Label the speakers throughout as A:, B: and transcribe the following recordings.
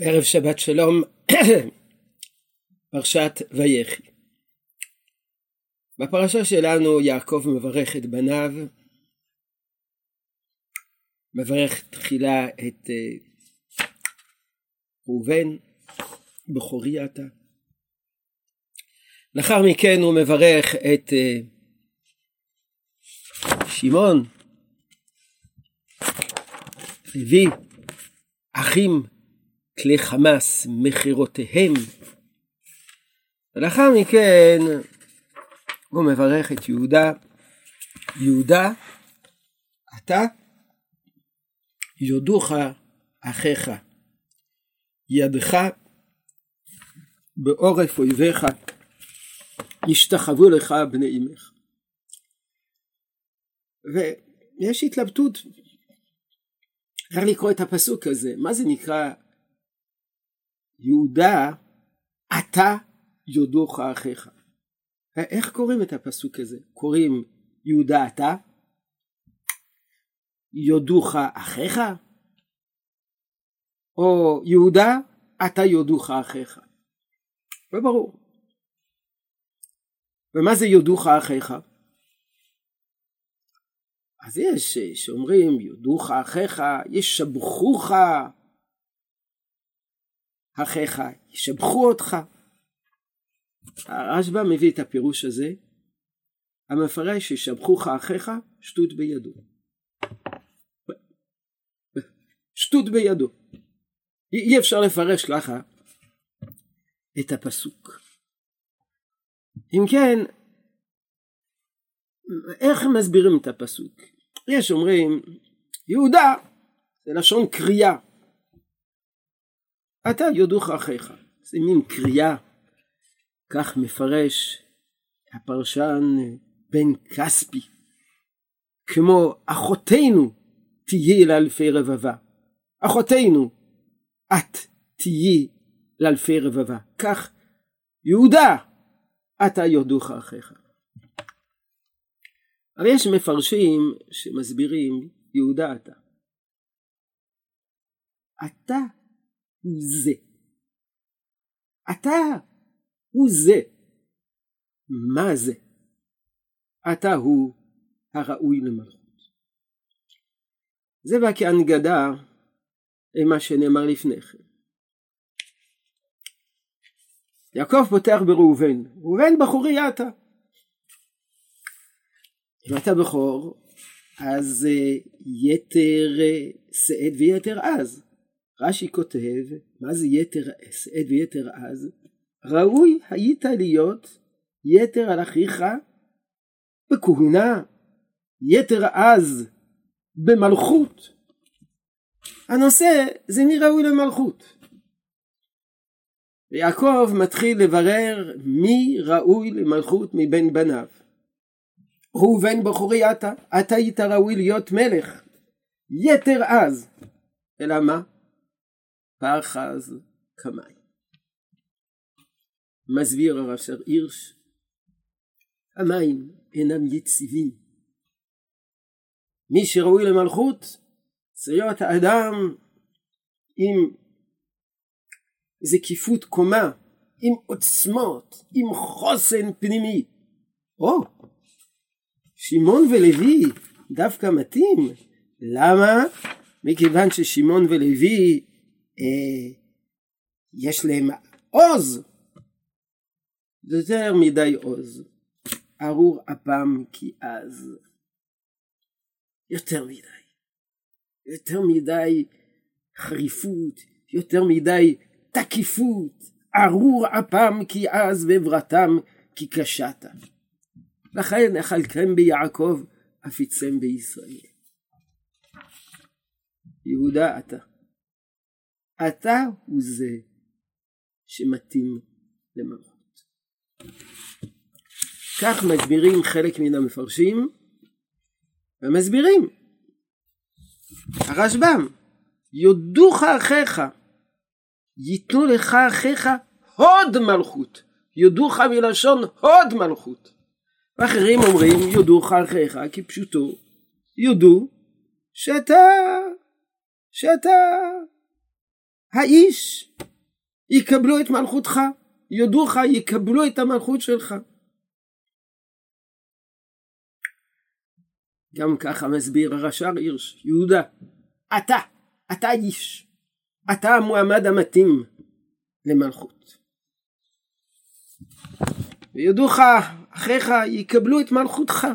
A: ערב שבת שלום, פרשת ויחי. בפרשה שלנו יעקב מברך את בניו, מברך תחילה את אה, ראובן, בכורי אתה. לאחר מכן הוא מברך את אה, שמעון, לוי, אחים כלי חמאס מכירותיהם. ולאחר מכן הוא מברך את יהודה, יהודה, אתה יודוך אחיך, ידך בעורף אויביך, ישתחוו לך בני אמך. ויש התלבטות איך לקרוא את הפסוק הזה, מה זה נקרא יהודה, אתה יודוך אחיך. איך קוראים את הפסוק הזה? קוראים יהודה אתה? יודוך אחיך? או יהודה אתה יודוך אחיך? לא ברור. ומה זה יודוך אחיך? אז יש שאומרים יודוך אחיך, ישבחוך אחיך ישבחו אותך. הרשב"א מביא את הפירוש הזה, המפרש שישבחוך אחיך שטות בידו. שטות בידו. אי אפשר לפרש ככה את הפסוק. אם כן, איך מסבירים את הפסוק? יש אומרים, יהודה זה לשון קריאה. אתה יודוך אחיך. זה מין קריאה, כך מפרש הפרשן בן כספי, כמו אחותנו תהיי לאלפי רבבה. אחותנו, את תהיי לאלפי רבבה. כך יהודה, אתה יודוך אחיך. אבל יש מפרשים שמסבירים יהודה אתה. אתה הוא זה. אתה הוא זה. מה זה? אתה הוא הראוי למלכות. זה בא כהנגדה למה שנאמר לפני כן. יעקב פותח בראובן, ראובן בחורי אתה. אם אתה בכור, אז אה, יתר אה, שאת ויתר אז. רש"י כותב, מה זה יתר עת ויתר אז? ראוי היית להיות יתר על אחיך בכהונה, יתר אז במלכות. הנושא זה מי ראוי למלכות. ויעקב מתחיל לברר מי ראוי למלכות מבין בניו. הוא בן בחורי אתה, אתה היית ראוי להיות מלך, יתר אז. אלא מה? פחז כמים. מסביר הרב שר הירש, המים אינם יציבים. מי שראוי למלכות צריך האדם עם זקיפות קומה, עם עוצמות, עם חוסן פנימי. או, שמעון ולוי דווקא מתאים. למה? מכיוון ששמעון ולוי אה, יש להם עוז, יותר מדי עוז, ארור אפם כי אז, יותר מדי, יותר מדי חריפות, יותר מדי תקיפות, ארור אפם כי אז ועברתם כי קשת. לכן אכלכם ביעקב אפיצם בישראל. יהודה אתה. אתה הוא זה שמתאים למלכות. כך מסבירים חלק מן המפרשים ומסבירים הרשב"ם יודוך אחיך ייתנו לך אחיך הוד מלכות. יודוך מלשון הוד מלכות. ואחרים אומרים יודוך אחיך כפשוטו יודו שאתה שאתה האיש יקבלו את מלכותך, יודוך יקבלו את המלכות שלך. גם ככה מסביר הרש"ר הירש, יהודה, אתה, אתה איש, אתה המועמד המתאים למלכות. ויודוך, אחיך יקבלו את מלכותך.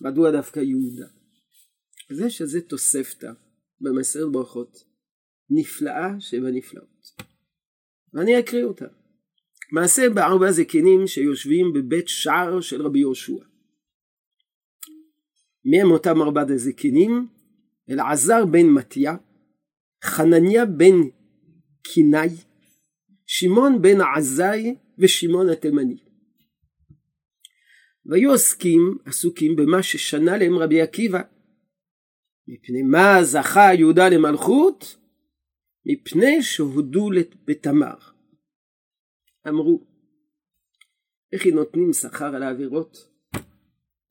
A: מדוע דווקא יהודה? אז יש איזה תוספתא במסרת ברכות נפלאה שבנפלאות. ואני אקריא אותה. מעשה בארבע זקנים שיושבים בבית שער של רבי יהושע. מי הם אותם ארבעת הזקנים? אלעזר בן מתיה, חנניה בן קינאי, שמעון בן עזאי ושמעון התימני. והיו עוסקים, עסוקים במה ששנה להם רבי עקיבא. מפני מה זכה יהודה למלכות? מפני שהודו בתמר. אמרו, איך היא נותנים שכר על העבירות?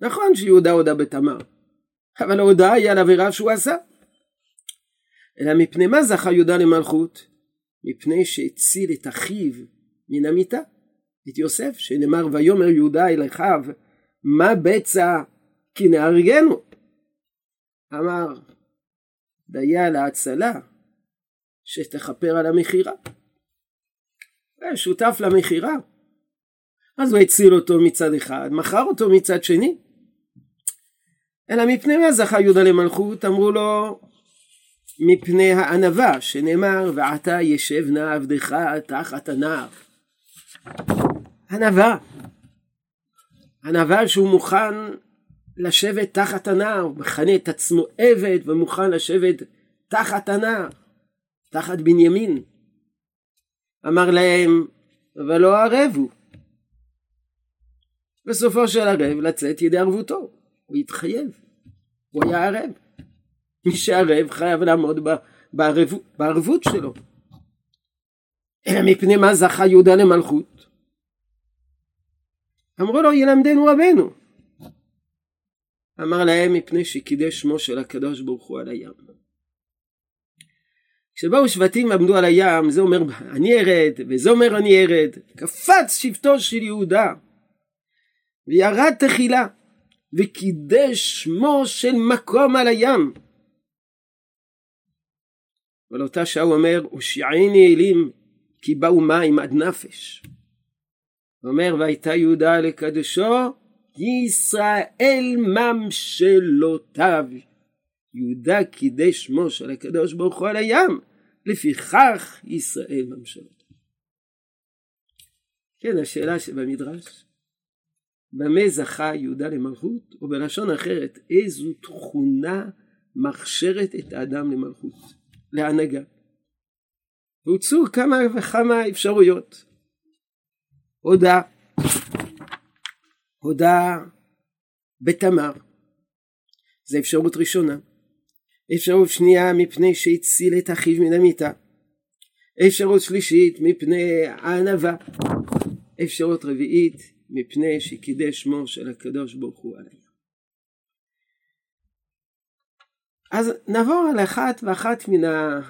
A: נכון שיהודה הודה בתמר, אבל ההודעה היא על עבירה שהוא עשה. אלא מפני מה זכה יהודה למלכות? מפני שהציל את אחיו מן המיטה, את יוסף, שנאמר ויאמר יהודה אל אחיו, מה בצע כי נהרגנו? אמר, דיה להצלה, שתכפר על המכירה. שותף למכירה. אז הוא הציל אותו מצד אחד, מכר אותו מצד שני. אלא מפני מה זכה יהודה למלכות? אמרו לו, מפני הענווה, שנאמר, ועתה ישב נא עבדך תחת הנער. ענווה. ענווה שהוא מוכן לשבת תחת הנער, הוא מכנה את עצמו עבד ומוכן לשבת תחת הנער, תחת בנימין. אמר להם, אבל לא ערב הוא. בסופו של ערב לצאת ידי ערבותו, הוא התחייב, הוא היה ערב. מי שערב חייב לעמוד בערבות, בערבות שלו. אלא מפני מה זכה יהודה למלכות? אמרו לו ילמדנו רבנו. אמר להם מפני שקידש שמו של הקדוש ברוך הוא על הים. כשבאו שבטים ועמדו על הים, זה אומר אני ארד, וזה אומר אני ארד. קפץ שבטו של יהודה, וירד תחילה, וקידש שמו של מקום על הים. אבל אותה שעה הוא אומר, הושיעני אלים, כי באו מים עד נפש. הוא אומר, והייתה יהודה לקדשו, ישראל ממשלותיו. יהודה קידש שמו של הקדוש ברוך הוא על הים, לפיכך ישראל ממשלות. כן, השאלה שבמדרש, במה זכה יהודה למלכות, או בלשון אחרת, איזו תכונה מכשרת את האדם למלכות, להנהגה. והוצאו כמה וכמה אפשרויות. הודה, הודה בתמר, זו אפשרות ראשונה. אפשרות שנייה מפני שהציל את אחיו מן המיטה. אפשרות שלישית מפני הענווה. אפשרות רביעית מפני שקידש שמו של הקדוש ברוך הוא עליי. אז נעבור על אחת ואחת מן ה...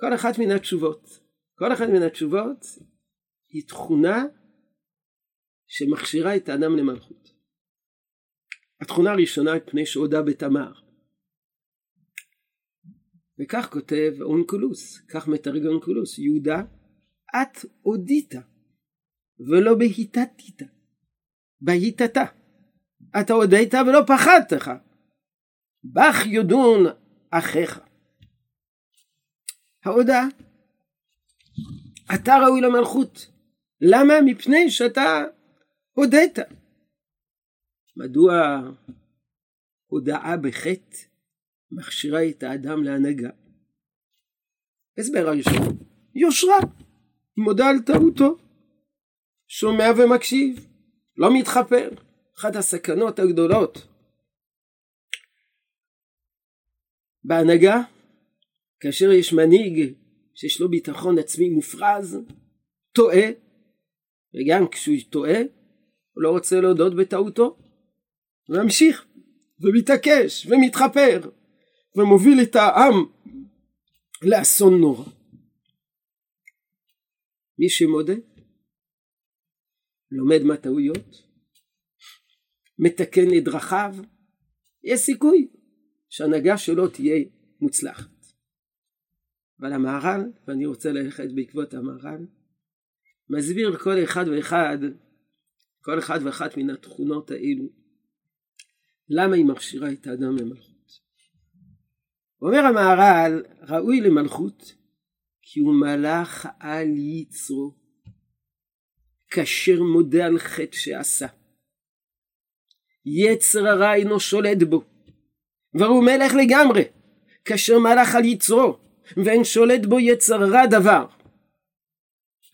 A: כל אחת מן התשובות. כל אחת מן התשובות היא תכונה שמכשירה את האדם למלכות. התכונה הראשונה מפני שהודה בתמר. וכך כותב אונקולוס, כך מתרגם אונקולוס, יהודה, את הודית ולא בהיטתית, בהיטתה. אתה הודית ולא פחדת בך יודון אחיך. ההודעה, אתה ראוי למלכות. למה? מפני שאתה הודית. מדוע הודאה בחטא מכשירה את האדם להנהגה. הסבר הראשון, יושרה, מודה על טעותו, שומע ומקשיב, לא מתחפר, אחת הסכנות הגדולות. בהנהגה, כאשר יש מנהיג שיש לו ביטחון עצמי מופרז, טועה, וגם כשהוא טועה, הוא לא רוצה להודות בטעותו, ממשיך, ומתעקש, ומתחפר, ומוביל את העם לאסון נורא. מי שמודה, לומד מהטעויות, מתקן את דרכיו, יש סיכוי שההנהגה שלו תהיה מוצלחת. אבל המהר"ל, ואני רוצה ללכת בעקבות המהר"ל, מסביר לכל אחד ואחד, כל אחד ואחת מן התכונות האלו, למה היא מכשירה את האדם למלכות. אומר המהר"ל, ראוי למלכות כי הוא מלך על יצרו, כאשר מודה על חטא שעשה. יצר הרע אינו שולט בו, והוא מלך לגמרי, כאשר מלך על יצרו, ואין שולט בו יצר רע דבר.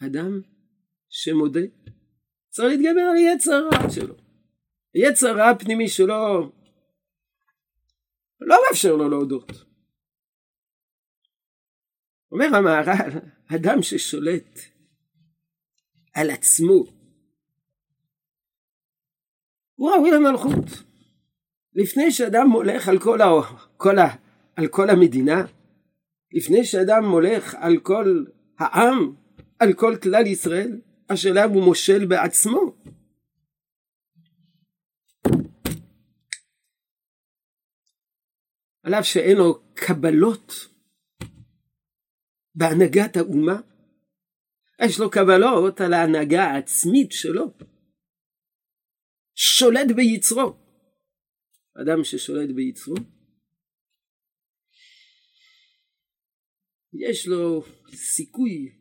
A: אדם שמודה צריך להתגבר על יצר הרע שלו. יצר הרע הפנימי שלו לא מאפשר לו להודות. אומר המהר"ל, אדם ששולט על עצמו, הוא ראוי למלכות. לפני שאדם מולך על כל, ה... כל ה... על כל המדינה, לפני שאדם מולך על כל העם, על כל כלל ישראל, השאלה הוא מושל בעצמו. על אף שאין לו קבלות בהנהגת האומה, יש לו קבלות על ההנהגה העצמית שלו. שולט ביצרו. אדם ששולט ביצרו, יש לו סיכוי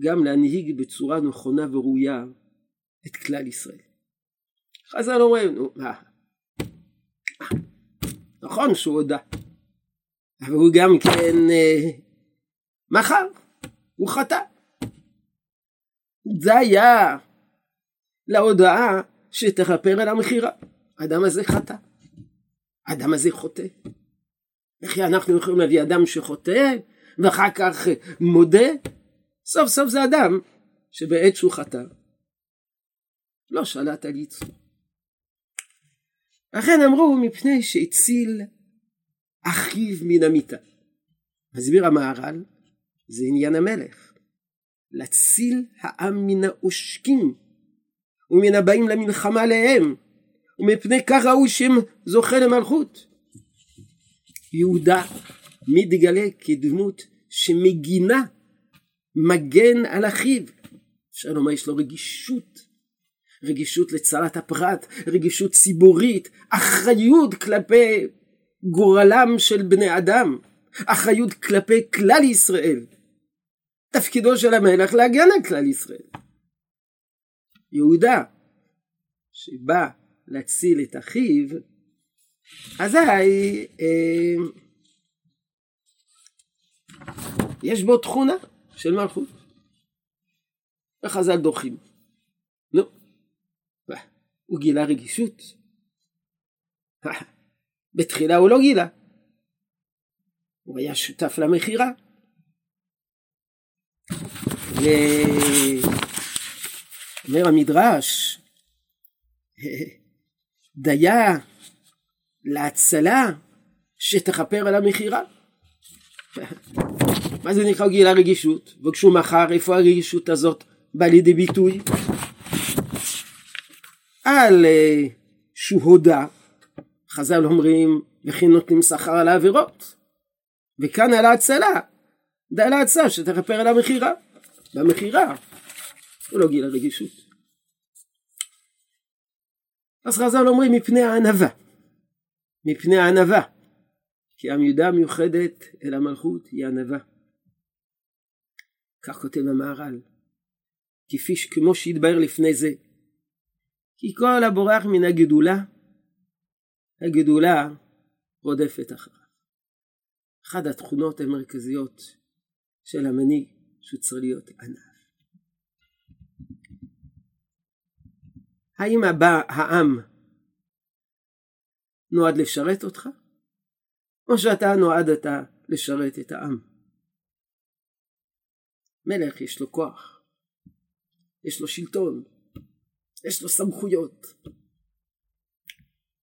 A: גם להנהיג בצורה נכונה וראויה את כלל ישראל. חז"ל אומרים, נו, מה? נכון שהוא הודה, אבל הוא גם כן אה, מחר, הוא חטא. זה היה להודעה שתכפר על המכירה. האדם הזה חטא. האדם הזה חוטא. איך אנחנו יכולים להביא אדם שחוטא ואחר כך מודה? סוף סוף זה אדם שבעת שהוא חטא לא שלט על יצרו. לכן אמרו מפני שהציל אחיו מן המיתה. מסביר המהר"ל, זה עניין המלך. להציל העם מן העושקים ומן הבאים למלחמה עליהם ומפני כך ראוי שהם זוכה למלכות. יהודה מתגלה כדמות שמגינה, מגן על אחיו. אפשר לומר יש לו רגישות, רגישות לצרת הפרט, רגישות ציבורית, אחריות כלפי גורלם של בני אדם, אחריות כלפי כלל ישראל. תפקידו של המלך להגן על כלל ישראל. יהודה, שבא להציל את אחיו, אזי אה, יש בו תכונה של מלכות. וחז"ל דוחים. נו, הוא גילה רגישות. בתחילה הוא לא גילה. הוא היה שותף למכירה. אומר המדרש, דיה להצלה שתכפר על המכירה. מה זה נקרא גילה רגישות? וכשהוא מכר, איפה הרגישות הזאת באה לידי ביטוי? על uh, שהוא הודה, חז"ל אומרים, וכי נותנים שכר על העבירות. וכאן על ההצלה, די להצלה שתכפר על המכירה. במכירה, הוא לא גילה רגישות. אז חז"ל אומרים מפני הענווה. מפני הענווה. כי המידה המיוחדת אל המלכות היא ענווה. כך כותב המהר"ל. כפי שכמו שהתבהר לפני זה, כי כל הבורח מן הגדולה, הגדולה רודפת אחריו. אחת התכונות המרכזיות של המנהיג שהוא צריך להיות ענב. האם הבא, העם נועד לשרת אותך? או שאתה נועדת לשרת את העם? מלך יש לו כוח, יש לו שלטון, יש לו סמכויות.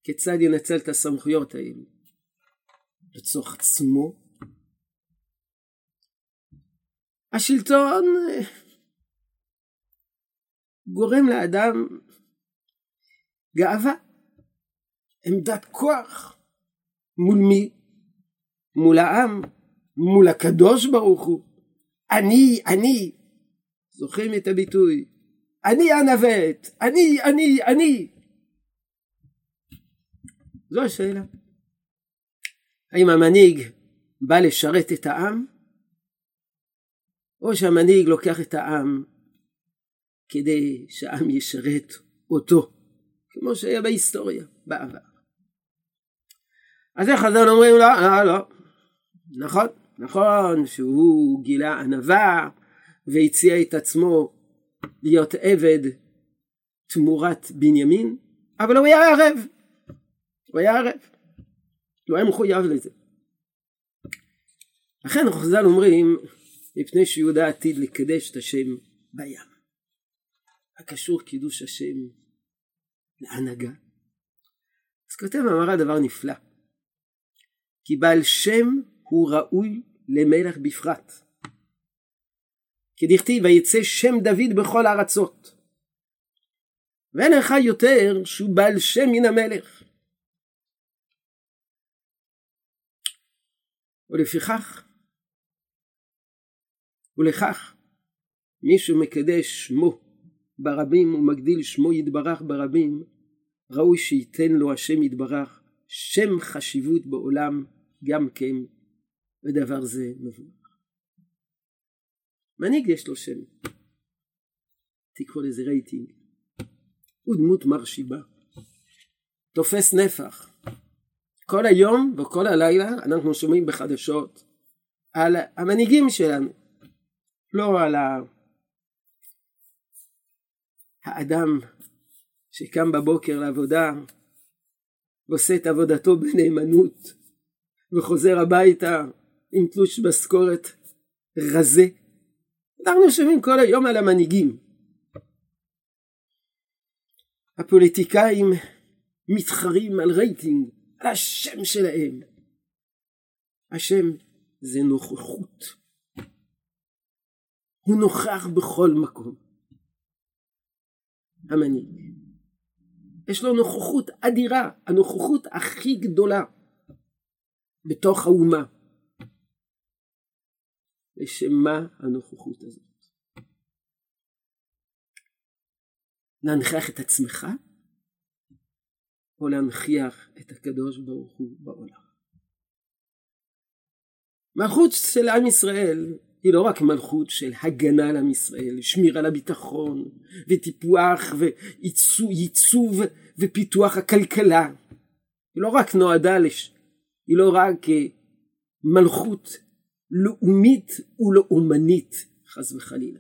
A: כיצד ינצל את הסמכויות האלו? בתוך עצמו. השלטון גורם לאדם גאווה, עמדת כוח. מול מי? מול העם, מול הקדוש ברוך הוא. אני, אני. זוכרים את הביטוי? אני הנווט, אני, אני, אני. זו השאלה. האם המנהיג בא לשרת את העם? או שהמנהיג לוקח את העם כדי שהעם ישרת אותו, כמו שהיה בהיסטוריה בעבר. אז איך חז"ל אומרים לא, לא, לא, נכון, נכון שהוא גילה ענווה והציע את עצמו להיות עבד תמורת בנימין, אבל הוא היה ערב, הוא היה ערב, הוא היה מחויב לזה. לכן חז"ל אומרים, מפני שיהודה עתיד לקדש את השם בים. הקשור קידוש השם להנהגה. אז כותב המרא דבר נפלא. כי בעל שם הוא ראוי למלך בפרט. כדכתיב ויצא שם דוד בכל הארצות. ואין לך יותר שהוא בעל שם מן המלך. ולפיכך ולכך מישהו מקדש שמו ברבים ומגדיל שמו יתברך ברבים ראוי שייתן לו השם יתברך שם חשיבות בעולם גם כן ודבר זה מבורך. מנהיג יש לו שם. תקראו לזה רייטינג. הוא דמות מרשיבה תופס נפח. כל היום וכל הלילה אנחנו שומעים בחדשות על המנהיגים שלנו. לא על. האדם שקם בבוקר לעבודה ועושה את עבודתו בנאמנות וחוזר הביתה עם תלוש משכורת רזה. אנחנו שומעים כל היום על המנהיגים. הפוליטיקאים מתחרים על רייטינג, על השם שלהם. השם זה נוכחות. הוא נוכח בכל מקום. המנהיג. יש לו נוכחות אדירה, הנוכחות הכי גדולה בתוך האומה. לשם מה הנוכחות הזאת? להנכיח את עצמך או להנכיח את הקדוש ברוך הוא בעולם? מלכות של עם ישראל היא לא רק מלכות של הגנה על עם ישראל, שמירה הביטחון וטיפוח וייצוב ופיתוח הכלכלה. היא לא רק נועדה, לש... היא לא רק מלכות לאומית ולאומנית חס וחלילה.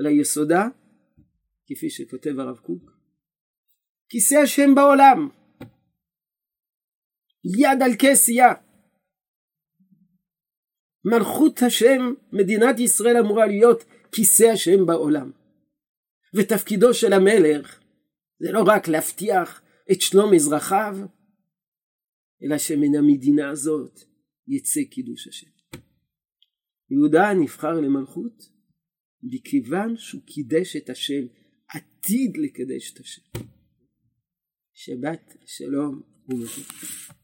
A: אלא יסודה, כפי שכותב הרב קוק, כיסא השם בעולם, יד על כס יד. מלכות השם, מדינת ישראל אמורה להיות כיסא השם בעולם. ותפקידו של המלך זה לא רק להבטיח את שלום אזרחיו, אלא שמן המדינה הזאת יצא קידוש השם. יהודה נבחר למלכות מכיוון שהוא קידש את השם, עתיד לקדש את השם. שבת שלום ומתוק.